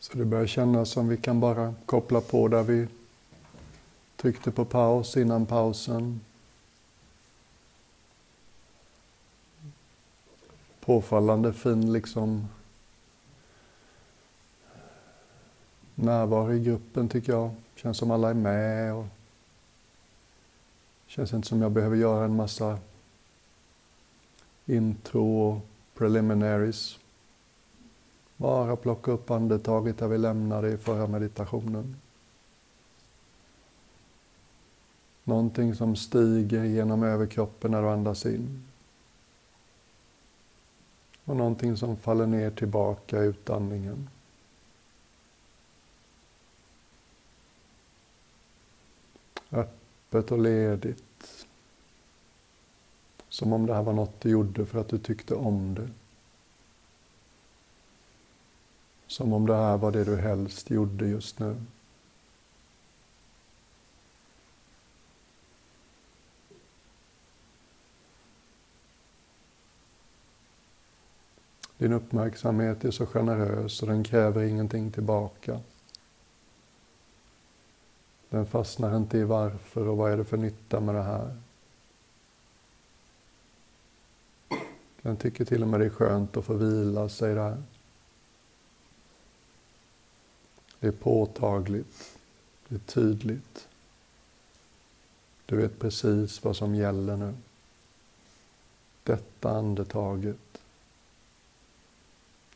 Så det börjar kännas som vi kan bara koppla på där vi tryckte på paus innan pausen. Påfallande fin liksom närvaro i gruppen tycker jag. Känns som alla är med och känns inte som jag behöver göra en massa intro och preliminaries. Bara plocka upp andetaget där vi lämnade i förra meditationen. Någonting som stiger genom överkroppen när du andas in. Och någonting som faller ner tillbaka i utandningen. Öppet och ledigt. Som om det här var något du gjorde för att du tyckte om det. Som om det här var det du helst gjorde just nu. Din uppmärksamhet är så generös och den kräver ingenting tillbaka. Den fastnar inte i varför och vad är det för nytta med det här. Den tycker till och med det är skönt att få vila sig där. Det är påtagligt. Det är tydligt. Du vet precis vad som gäller nu. Detta andetaget.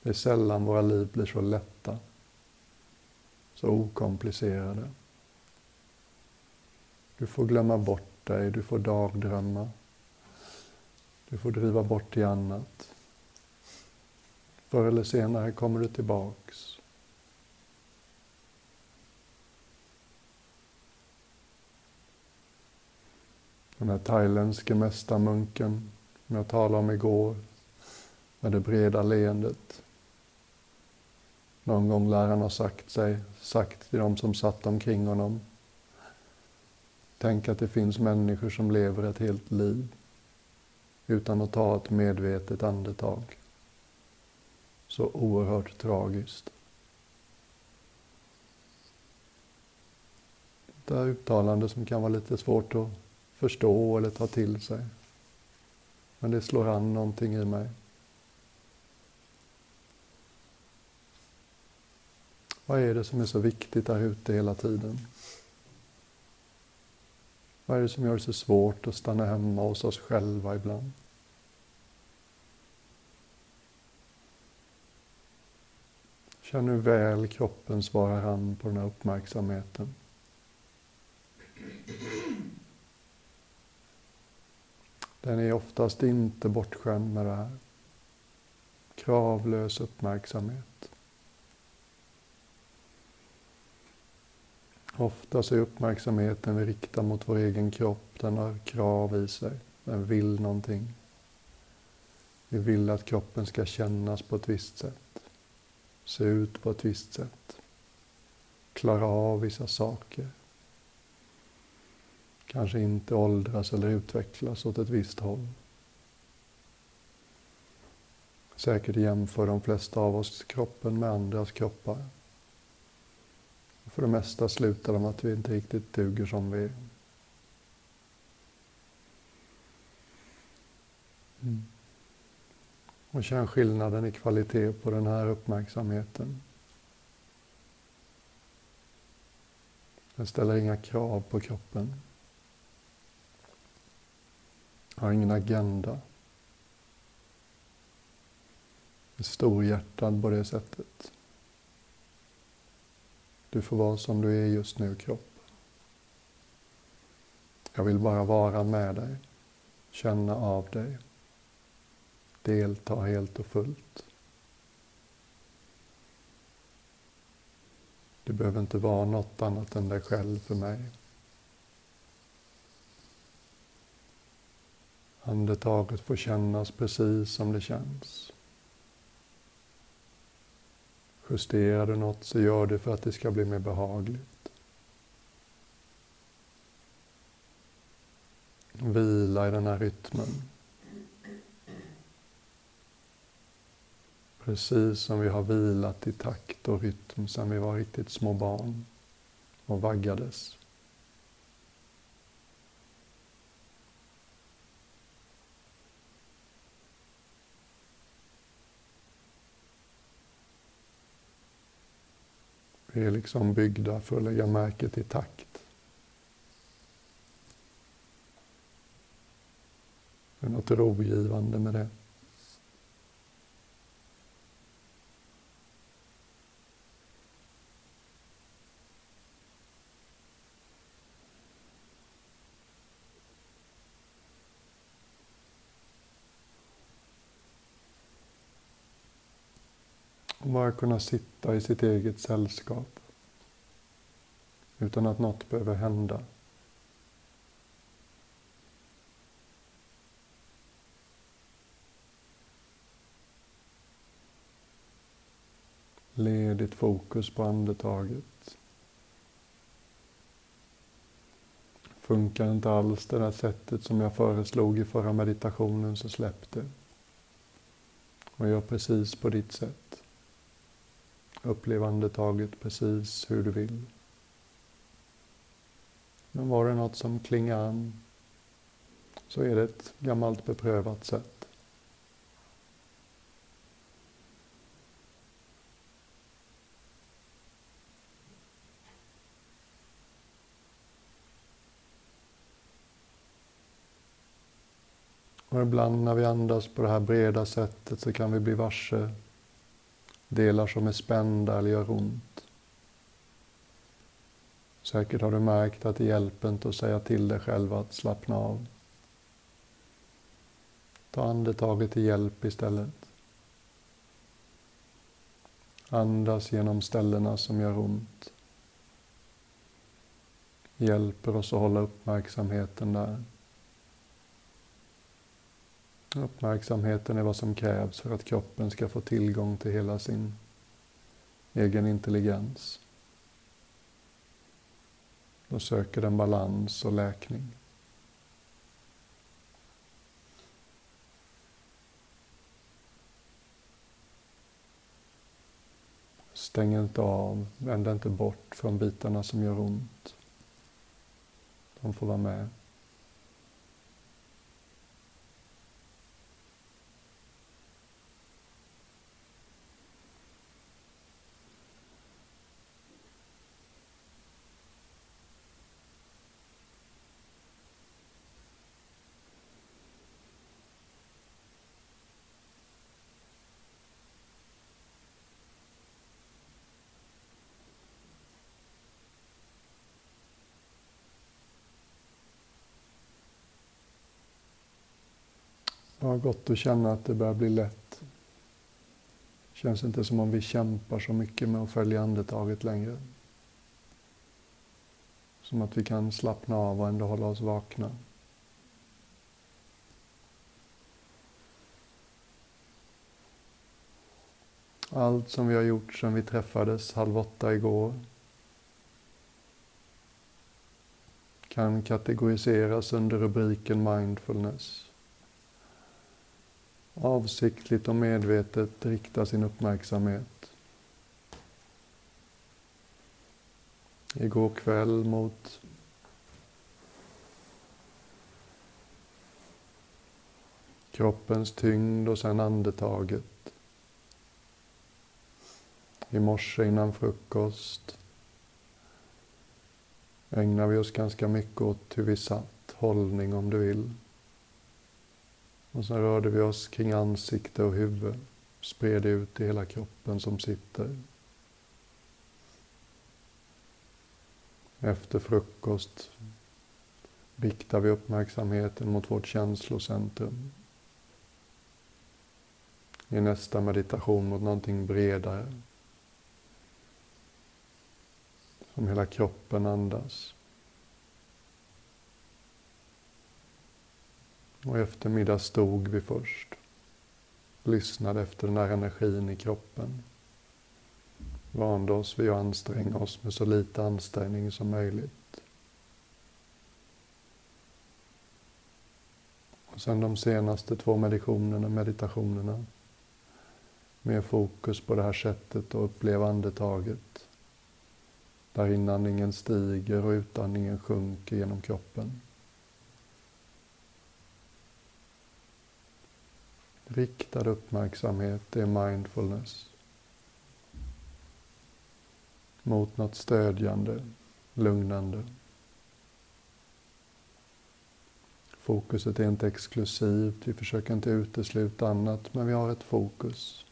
Det är sällan våra liv blir så lätta. Så okomplicerade. Du får glömma bort dig, du får dagdrömma. Du får driva bort till annat. Förr eller senare kommer du tillbaks. Den här thailändske mästarmunken som jag talade om igår med det breda leendet. Någon gång lär han ha sagt, sig, sagt till de som satt omkring honom. Tänk att det finns människor som lever ett helt liv utan att ta ett medvetet andetag. Så oerhört tragiskt. Det här uttalande som kan vara lite svårt att förstå eller ta till sig. Men det slår an någonting i mig. Vad är det som är så viktigt där ute hela tiden? Vad är det som gör det så svårt att stanna hemma hos oss själva ibland? Känn hur väl kroppen svarar an på den här uppmärksamheten. Den är oftast inte bortskämd med det här. Kravlös uppmärksamhet. Oftast är uppmärksamheten vi riktar mot vår egen kropp, den har krav i sig. Den vill någonting. Vi vill att kroppen ska kännas på ett visst sätt. Se ut på ett visst sätt. Klara av vissa saker kanske inte åldras eller utvecklas åt ett visst håll. Säkert jämför de flesta av oss kroppen med andras kroppar. För det mesta slutar de att vi inte riktigt duger som vi är. Mm. Och känn skillnaden i kvalitet på den här uppmärksamheten. Den ställer inga krav på kroppen. Har ingen agenda. Är storhjärtad på det sättet. Du får vara som du är just nu, kropp. Jag vill bara vara med dig, känna av dig, delta helt och fullt. Du behöver inte vara något annat än dig själv för mig. Andetaget får kännas precis som det känns. Justerar du något så gör det för att det ska bli mer behagligt. Vila i den här rytmen. Precis som vi har vilat i takt och rytm sedan vi var riktigt små barn och vaggades. Vi är liksom byggda för att lägga märke till takt. Det är något rogivande med det. Bara kunna sitta i sitt eget sällskap utan att något behöver hända. Ledigt fokus på andetaget. Funkar inte alls det där sättet som jag föreslog i förra meditationen så släpp det. Och gör precis på ditt sätt. Upplev andetaget precis hur du vill. Men var det något som klingar an så är det ett gammalt beprövat sätt. Och ibland när vi andas på det här breda sättet så kan vi bli varse delar som är spända eller gör ont. Säkert har du märkt att det hjälper inte att säga till dig själv att slappna av. Ta andetaget till hjälp istället. Andas genom ställena som gör ont. Hjälper oss att hålla uppmärksamheten där. Uppmärksamheten är vad som krävs för att kroppen ska få tillgång till hela sin egen intelligens. Då söker den balans och läkning. Stäng inte av, vänd inte bort från bitarna som gör ont. De får vara med. Ja, gott att känna att det börjar bli lätt. Det känns inte som om vi kämpar så mycket med att följa andetaget längre. Som att vi kan slappna av och ändå hålla oss vakna. Allt som vi har gjort sedan vi träffades halv åtta igår kan kategoriseras under rubriken mindfulness avsiktligt och medvetet rikta sin uppmärksamhet. Igår kväll mot kroppens tyngd och sen andetaget. I morse innan frukost ägnar vi oss ganska mycket åt hur vi satt, hållning om du vill. Och sen rörde vi oss kring ansikte och huvud, spred det ut i hela kroppen som sitter. Efter frukost riktar vi uppmärksamheten mot vårt känslocentrum. I nästa meditation mot någonting bredare. Som hela kroppen andas. Och eftermiddag stod vi först. Lyssnade efter den här energin i kroppen. Vande oss vid att anstränga oss med så lite ansträngning som möjligt. Och sen de senaste två meditationerna, meditationerna Mer fokus på det här sättet att uppleva andetaget. Där inandningen stiger och utandningen sjunker genom kroppen. Riktad uppmärksamhet, det är mindfulness. Mot något stödjande, lugnande. Fokuset är inte exklusivt, vi försöker inte utesluta annat, men vi har ett fokus.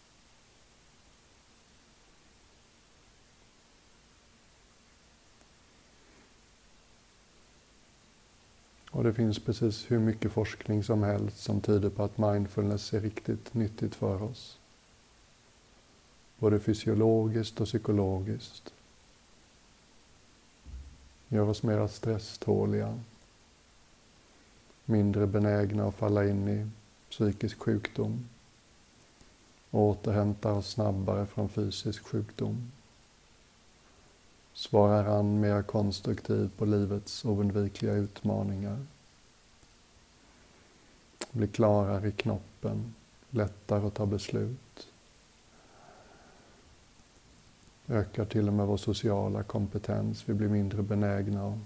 Och det finns precis hur mycket forskning som helst som tyder på att mindfulness är riktigt nyttigt för oss. Både fysiologiskt och psykologiskt. Gör oss mera stresståliga. Mindre benägna att falla in i psykisk sjukdom. Och återhämtar oss snabbare från fysisk sjukdom. Svarar an mer konstruktivt på livets oundvikliga utmaningar. Blir klarare i knoppen, lättare att ta beslut. Ökar till och med vår sociala kompetens. Vi blir mindre benägna att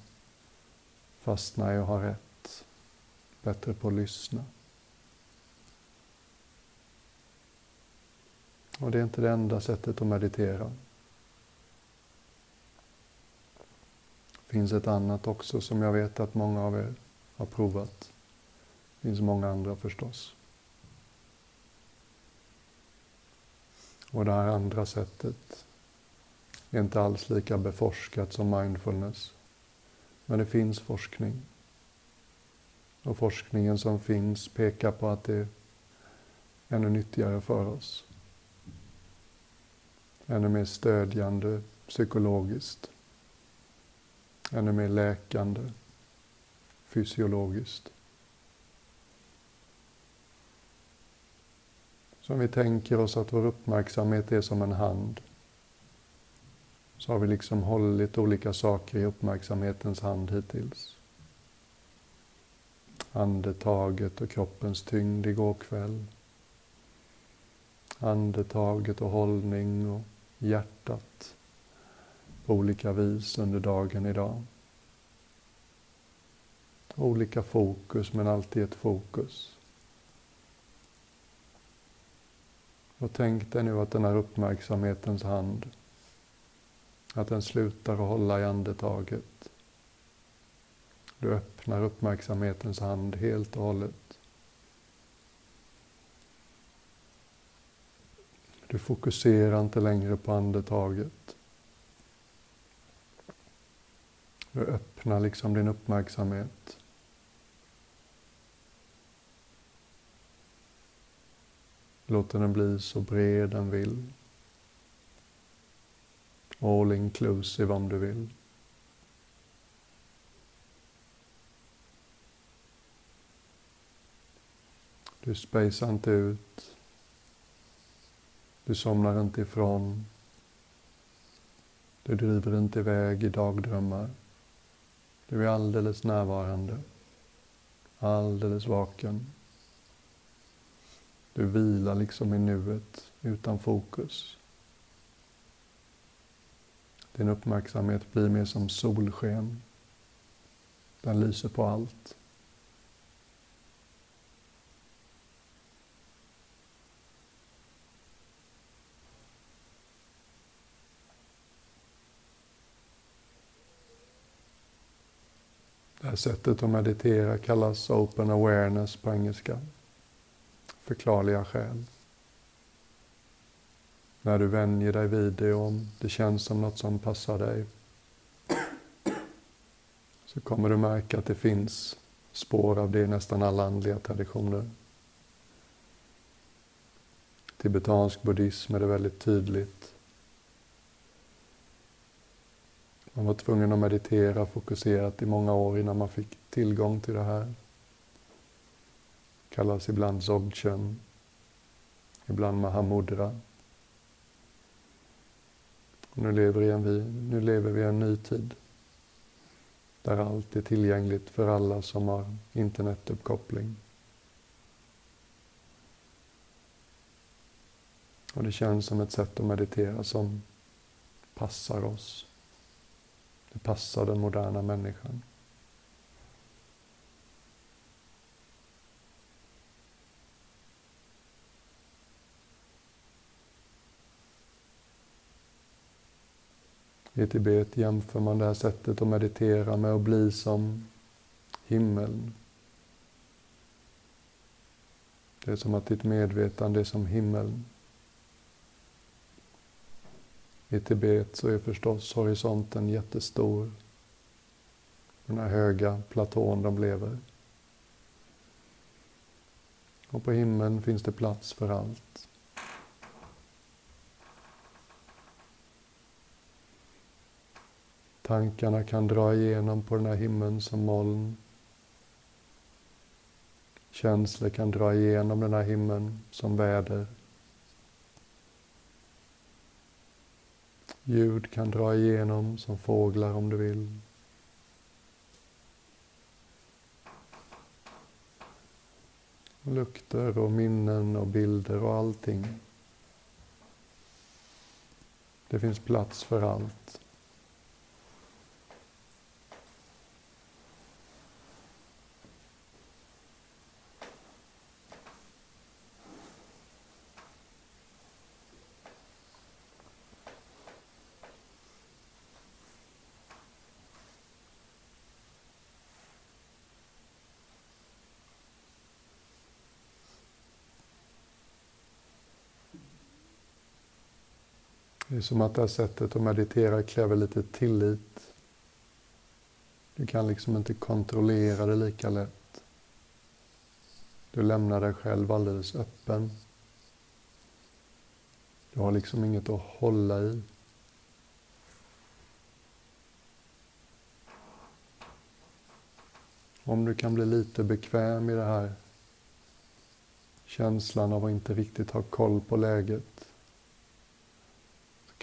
fastna i att ha rätt. Bättre på att lyssna. Och det är inte det enda sättet att meditera. Det finns ett annat också som jag vet att många av er har provat. Det finns många andra förstås. Och det här andra sättet är inte alls lika beforskat som mindfulness. Men det finns forskning. Och forskningen som finns pekar på att det är ännu nyttigare för oss. Ännu mer stödjande psykologiskt. Ännu mer läkande fysiologiskt. Som vi tänker oss att vår uppmärksamhet är som en hand så har vi liksom hållit olika saker i uppmärksamhetens hand hittills. Andetaget och kroppens tyngd igår kväll. Andetaget och hållning och hjärtat på olika vis under dagen idag. Olika fokus, men alltid ett fokus. Och tänk dig nu att den här uppmärksamhetens hand, att den slutar att hålla i andetaget. Du öppnar uppmärksamhetens hand helt och hållet. Du fokuserar inte längre på andetaget. Du öppnar liksom din uppmärksamhet. Låter den bli så bred den vill. All inclusive om du vill. Du spacear inte ut. Du somnar inte ifrån. Du driver inte iväg i dagdrömmar. Du är alldeles närvarande. Alldeles vaken. Du vilar liksom i nuet utan fokus. Din uppmärksamhet blir mer som solsken. Den lyser på allt. Det här sättet att meditera kallas open awareness på engelska. Förklarliga skäl. När du vänjer dig vid det om det känns som något som passar dig så kommer du märka att det finns spår av det i nästan alla andliga traditioner. Tibetansk buddhism är det väldigt tydligt. Man var tvungen att meditera fokuserat i många år innan man fick tillgång till det här. Kallas ibland Dzogchen, ibland Mahamudra. nu, lever vi en, nu lever vi i en ny tid där allt är tillgängligt för alla som har internetuppkoppling. Och det känns som ett sätt att meditera som passar oss. Det passar den moderna människan. I Tibet jämför man det här sättet att meditera med att bli som himmeln. Det är som att ditt medvetande är som himmeln. I Tibet så är förstås horisonten jättestor. Den här höga platån de lever. Och på himlen finns det plats för allt. Tankarna kan dra igenom på den här himlen som moln. Känslor kan dra igenom den här himlen som väder. Ljud kan dra igenom som fåglar om du vill. Lukter och minnen och bilder och allting. Det finns plats för allt. Det är som att det här sättet att meditera kräver lite tillit. Du kan liksom inte kontrollera det lika lätt. Du lämnar dig själv alldeles öppen. Du har liksom inget att hålla i. Om du kan bli lite bekväm i det här känslan av att inte riktigt ha koll på läget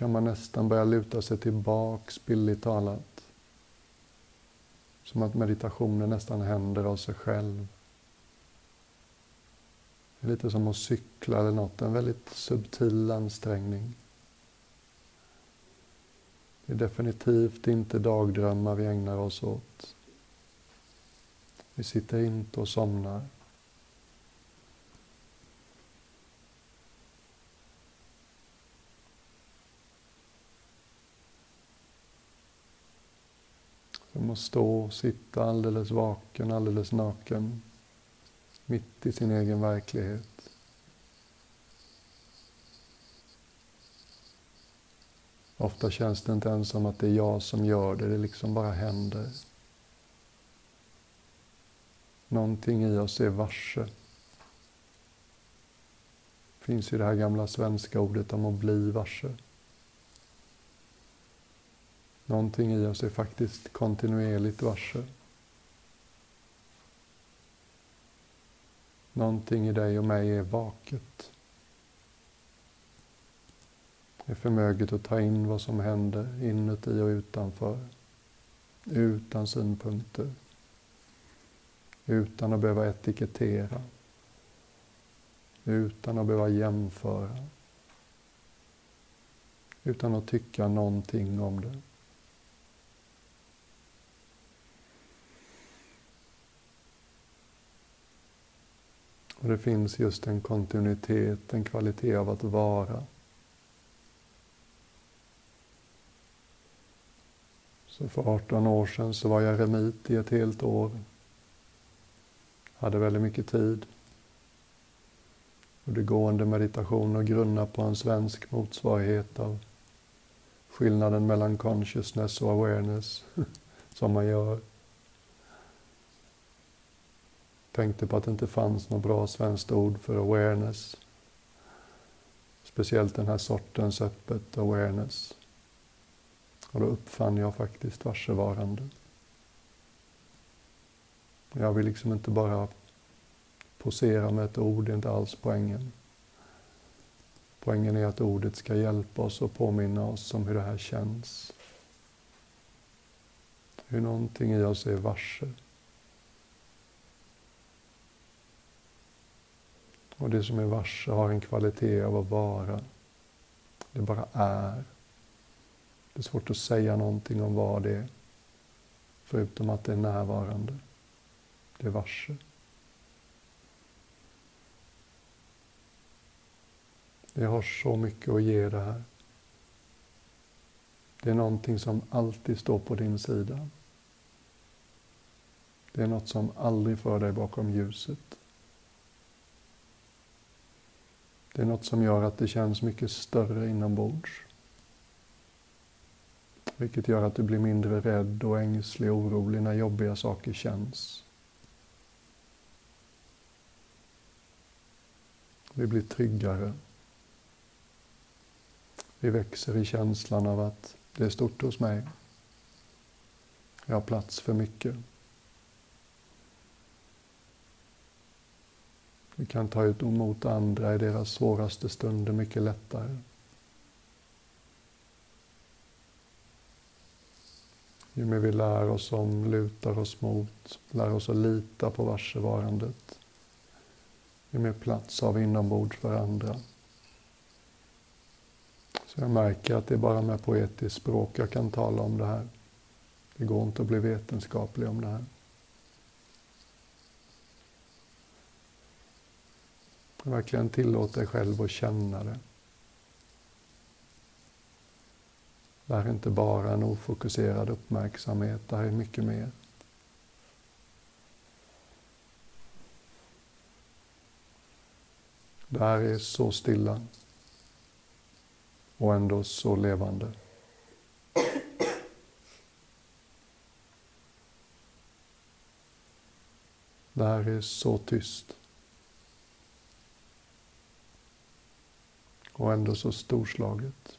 kan man nästan börja luta sig tillbaks, billigt talat. Som att meditationen nästan händer av sig själv. Det är lite som att cykla eller något, en väldigt subtil ansträngning. Det är definitivt inte dagdrömmar vi ägnar oss åt. Vi sitter inte och somnar. Som att stå och sitta alldeles vaken, alldeles naken. Mitt i sin egen verklighet. Ofta känns det inte ens som att det är jag som gör det, det liksom bara händer. Någonting i oss är varse. Det finns ju det här gamla svenska ordet om att bli varse. Någonting i oss är faktiskt kontinuerligt varse. Någonting i dig och mig är vaket. Är förmöget att ta in vad som händer inuti och utanför. Utan synpunkter. Utan att behöva etikettera. Utan att behöva jämföra. Utan att tycka någonting om det. Och det finns just en kontinuitet, en kvalitet av att vara. Så för 18 år sedan så var jag remit i ett helt år. Hade väldigt mycket tid. Och det gående meditation och grunna på en svensk motsvarighet av skillnaden mellan consciousness och awareness, som man gör tänkte på att det inte fanns något bra svenskt ord för awareness. Speciellt den här sortens öppet awareness. Och då uppfann jag faktiskt varsevarande. Jag vill liksom inte bara posera med ett ord, det är inte alls poängen. Poängen är att ordet ska hjälpa oss och påminna oss om hur det här känns. Hur någonting i oss är varse. Och det som är varse har en kvalitet av att vara. Det bara är. Det är svårt att säga någonting om vad det är. Förutom att det är närvarande. Det är varse. Det har så mycket att ge det här. Det är någonting som alltid står på din sida. Det är något som aldrig för dig bakom ljuset. Det är något som gör att det känns mycket större inombords. Vilket gör att du blir mindre rädd och ängslig och orolig när jobbiga saker känns. Vi blir tryggare. Vi växer i känslan av att det är stort hos mig. Jag har plats för mycket. Vi kan ta ut emot andra i deras svåraste stunder mycket lättare. Ju mer vi lär oss om, lutar oss mot, lär oss att lita på varsevarandet, ju mer plats har vi inombords för andra. Så jag märker att det är bara med poetiskt språk jag kan tala om det här. Det går inte att bli vetenskaplig om det här. Verkligen tillåt dig själv att känna det. Det här är inte bara en ofokuserad uppmärksamhet, det här är mycket mer. Det här är så stilla och ändå så levande. Det här är så tyst. Och ändå så storslaget.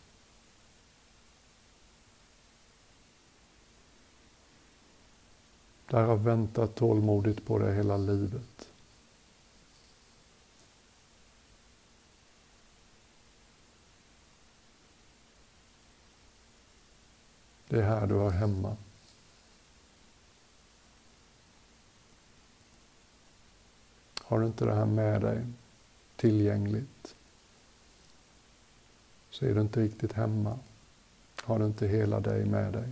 Det här har väntat tålmodigt på det hela livet. Det är här du hör hemma. Har du inte det här med dig, tillgängligt, så är du inte riktigt hemma. Har du inte hela dig med dig.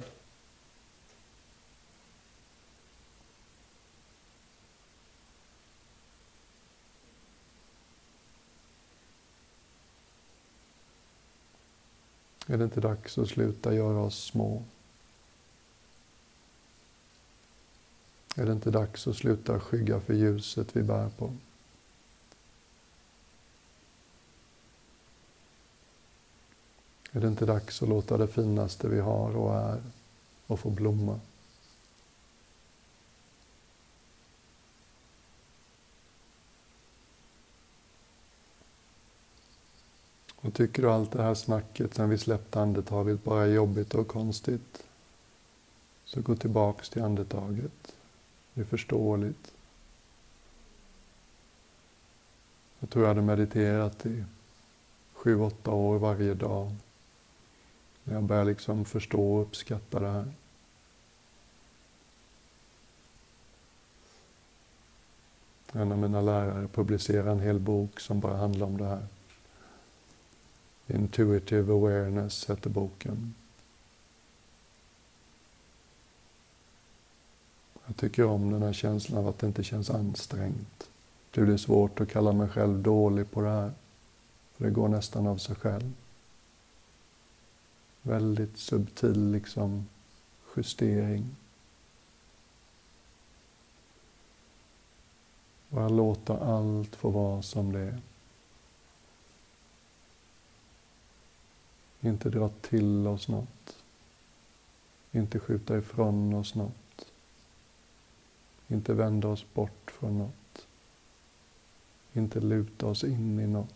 Är det inte dags att sluta göra oss små? Är det inte dags att sluta skygga för ljuset vi bär på? Är det inte dags att låta det finaste vi har och är och få blomma? Och tycker du allt det här snacket sen vi släppte andetaget bara är jobbigt och konstigt, så gå tillbaks till andetaget. Det är förståeligt. Jag tror jag hade mediterat i sju, åtta år varje dag. När jag börjar liksom förstå och uppskatta det här. En av mina lärare publicerade en hel bok som bara handlar om det här. Intuitive awareness hette boken. Jag tycker om den här känslan av att det inte känns ansträngt. Det är svårt att kalla mig själv dålig på det här. För det går nästan av sig själv. Väldigt subtil liksom justering. Bara låta allt få vara som det är. Inte dra till oss något. Inte skjuta ifrån oss något. Inte vända oss bort från något. Inte luta oss in i något.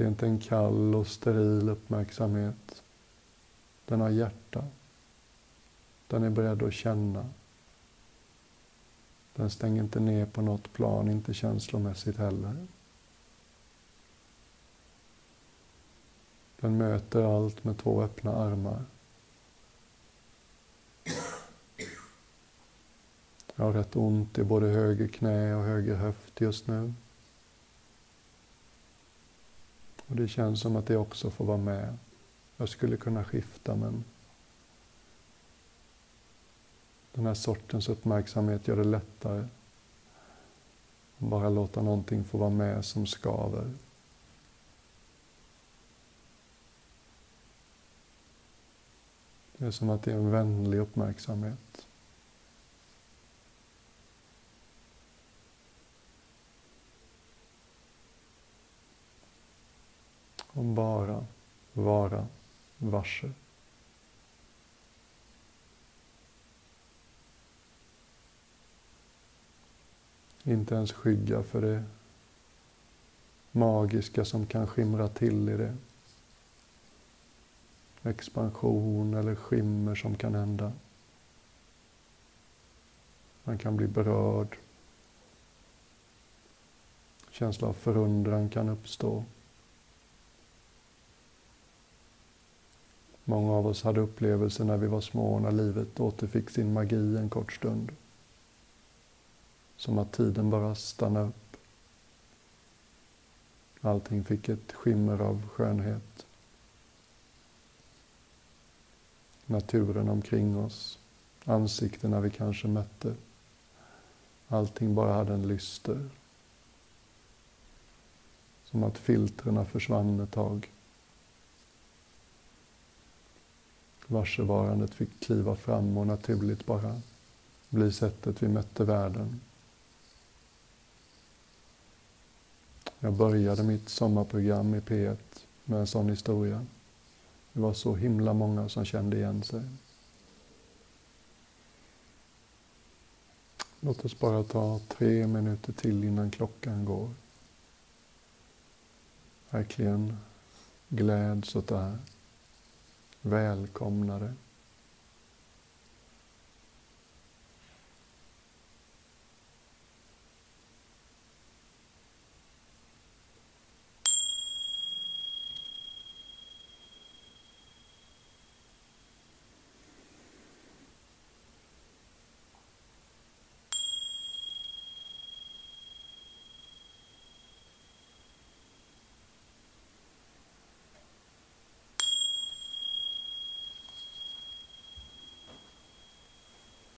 Det är inte en kall och steril uppmärksamhet. Den har hjärta. Den är beredd att känna. Den stänger inte ner på något plan, inte känslomässigt heller. Den möter allt med två öppna armar. Jag har rätt ont i både höger knä och höger höft just nu. Och det känns som att det också får vara med. Jag skulle kunna skifta men den här sortens uppmärksamhet gör det lättare. Bara låta någonting få vara med som skaver. Det är som att det är en vänlig uppmärksamhet. Och bara vara varse. Inte ens skygga för det magiska som kan skimra till i det. Expansion eller skimmer som kan hända. Man kan bli berörd. Känsla av förundran kan uppstå. Många av oss hade upplevelser när vi var små, när livet återfick sin magi en kort stund. Som att tiden bara stannade upp. Allting fick ett skimmer av skönhet. Naturen omkring oss, ansiktena vi kanske mötte. Allting bara hade en lyster. Som att filtrerna försvann ett tag. Varsevarandet fick kliva fram och naturligt bara bli sättet vi mötte världen. Jag började mitt sommarprogram i P1 med en sån historia. Det var så himla många som kände igen sig. Låt oss bara ta tre minuter till innan klockan går. Verkligen gläds åt det här. Välkomnare.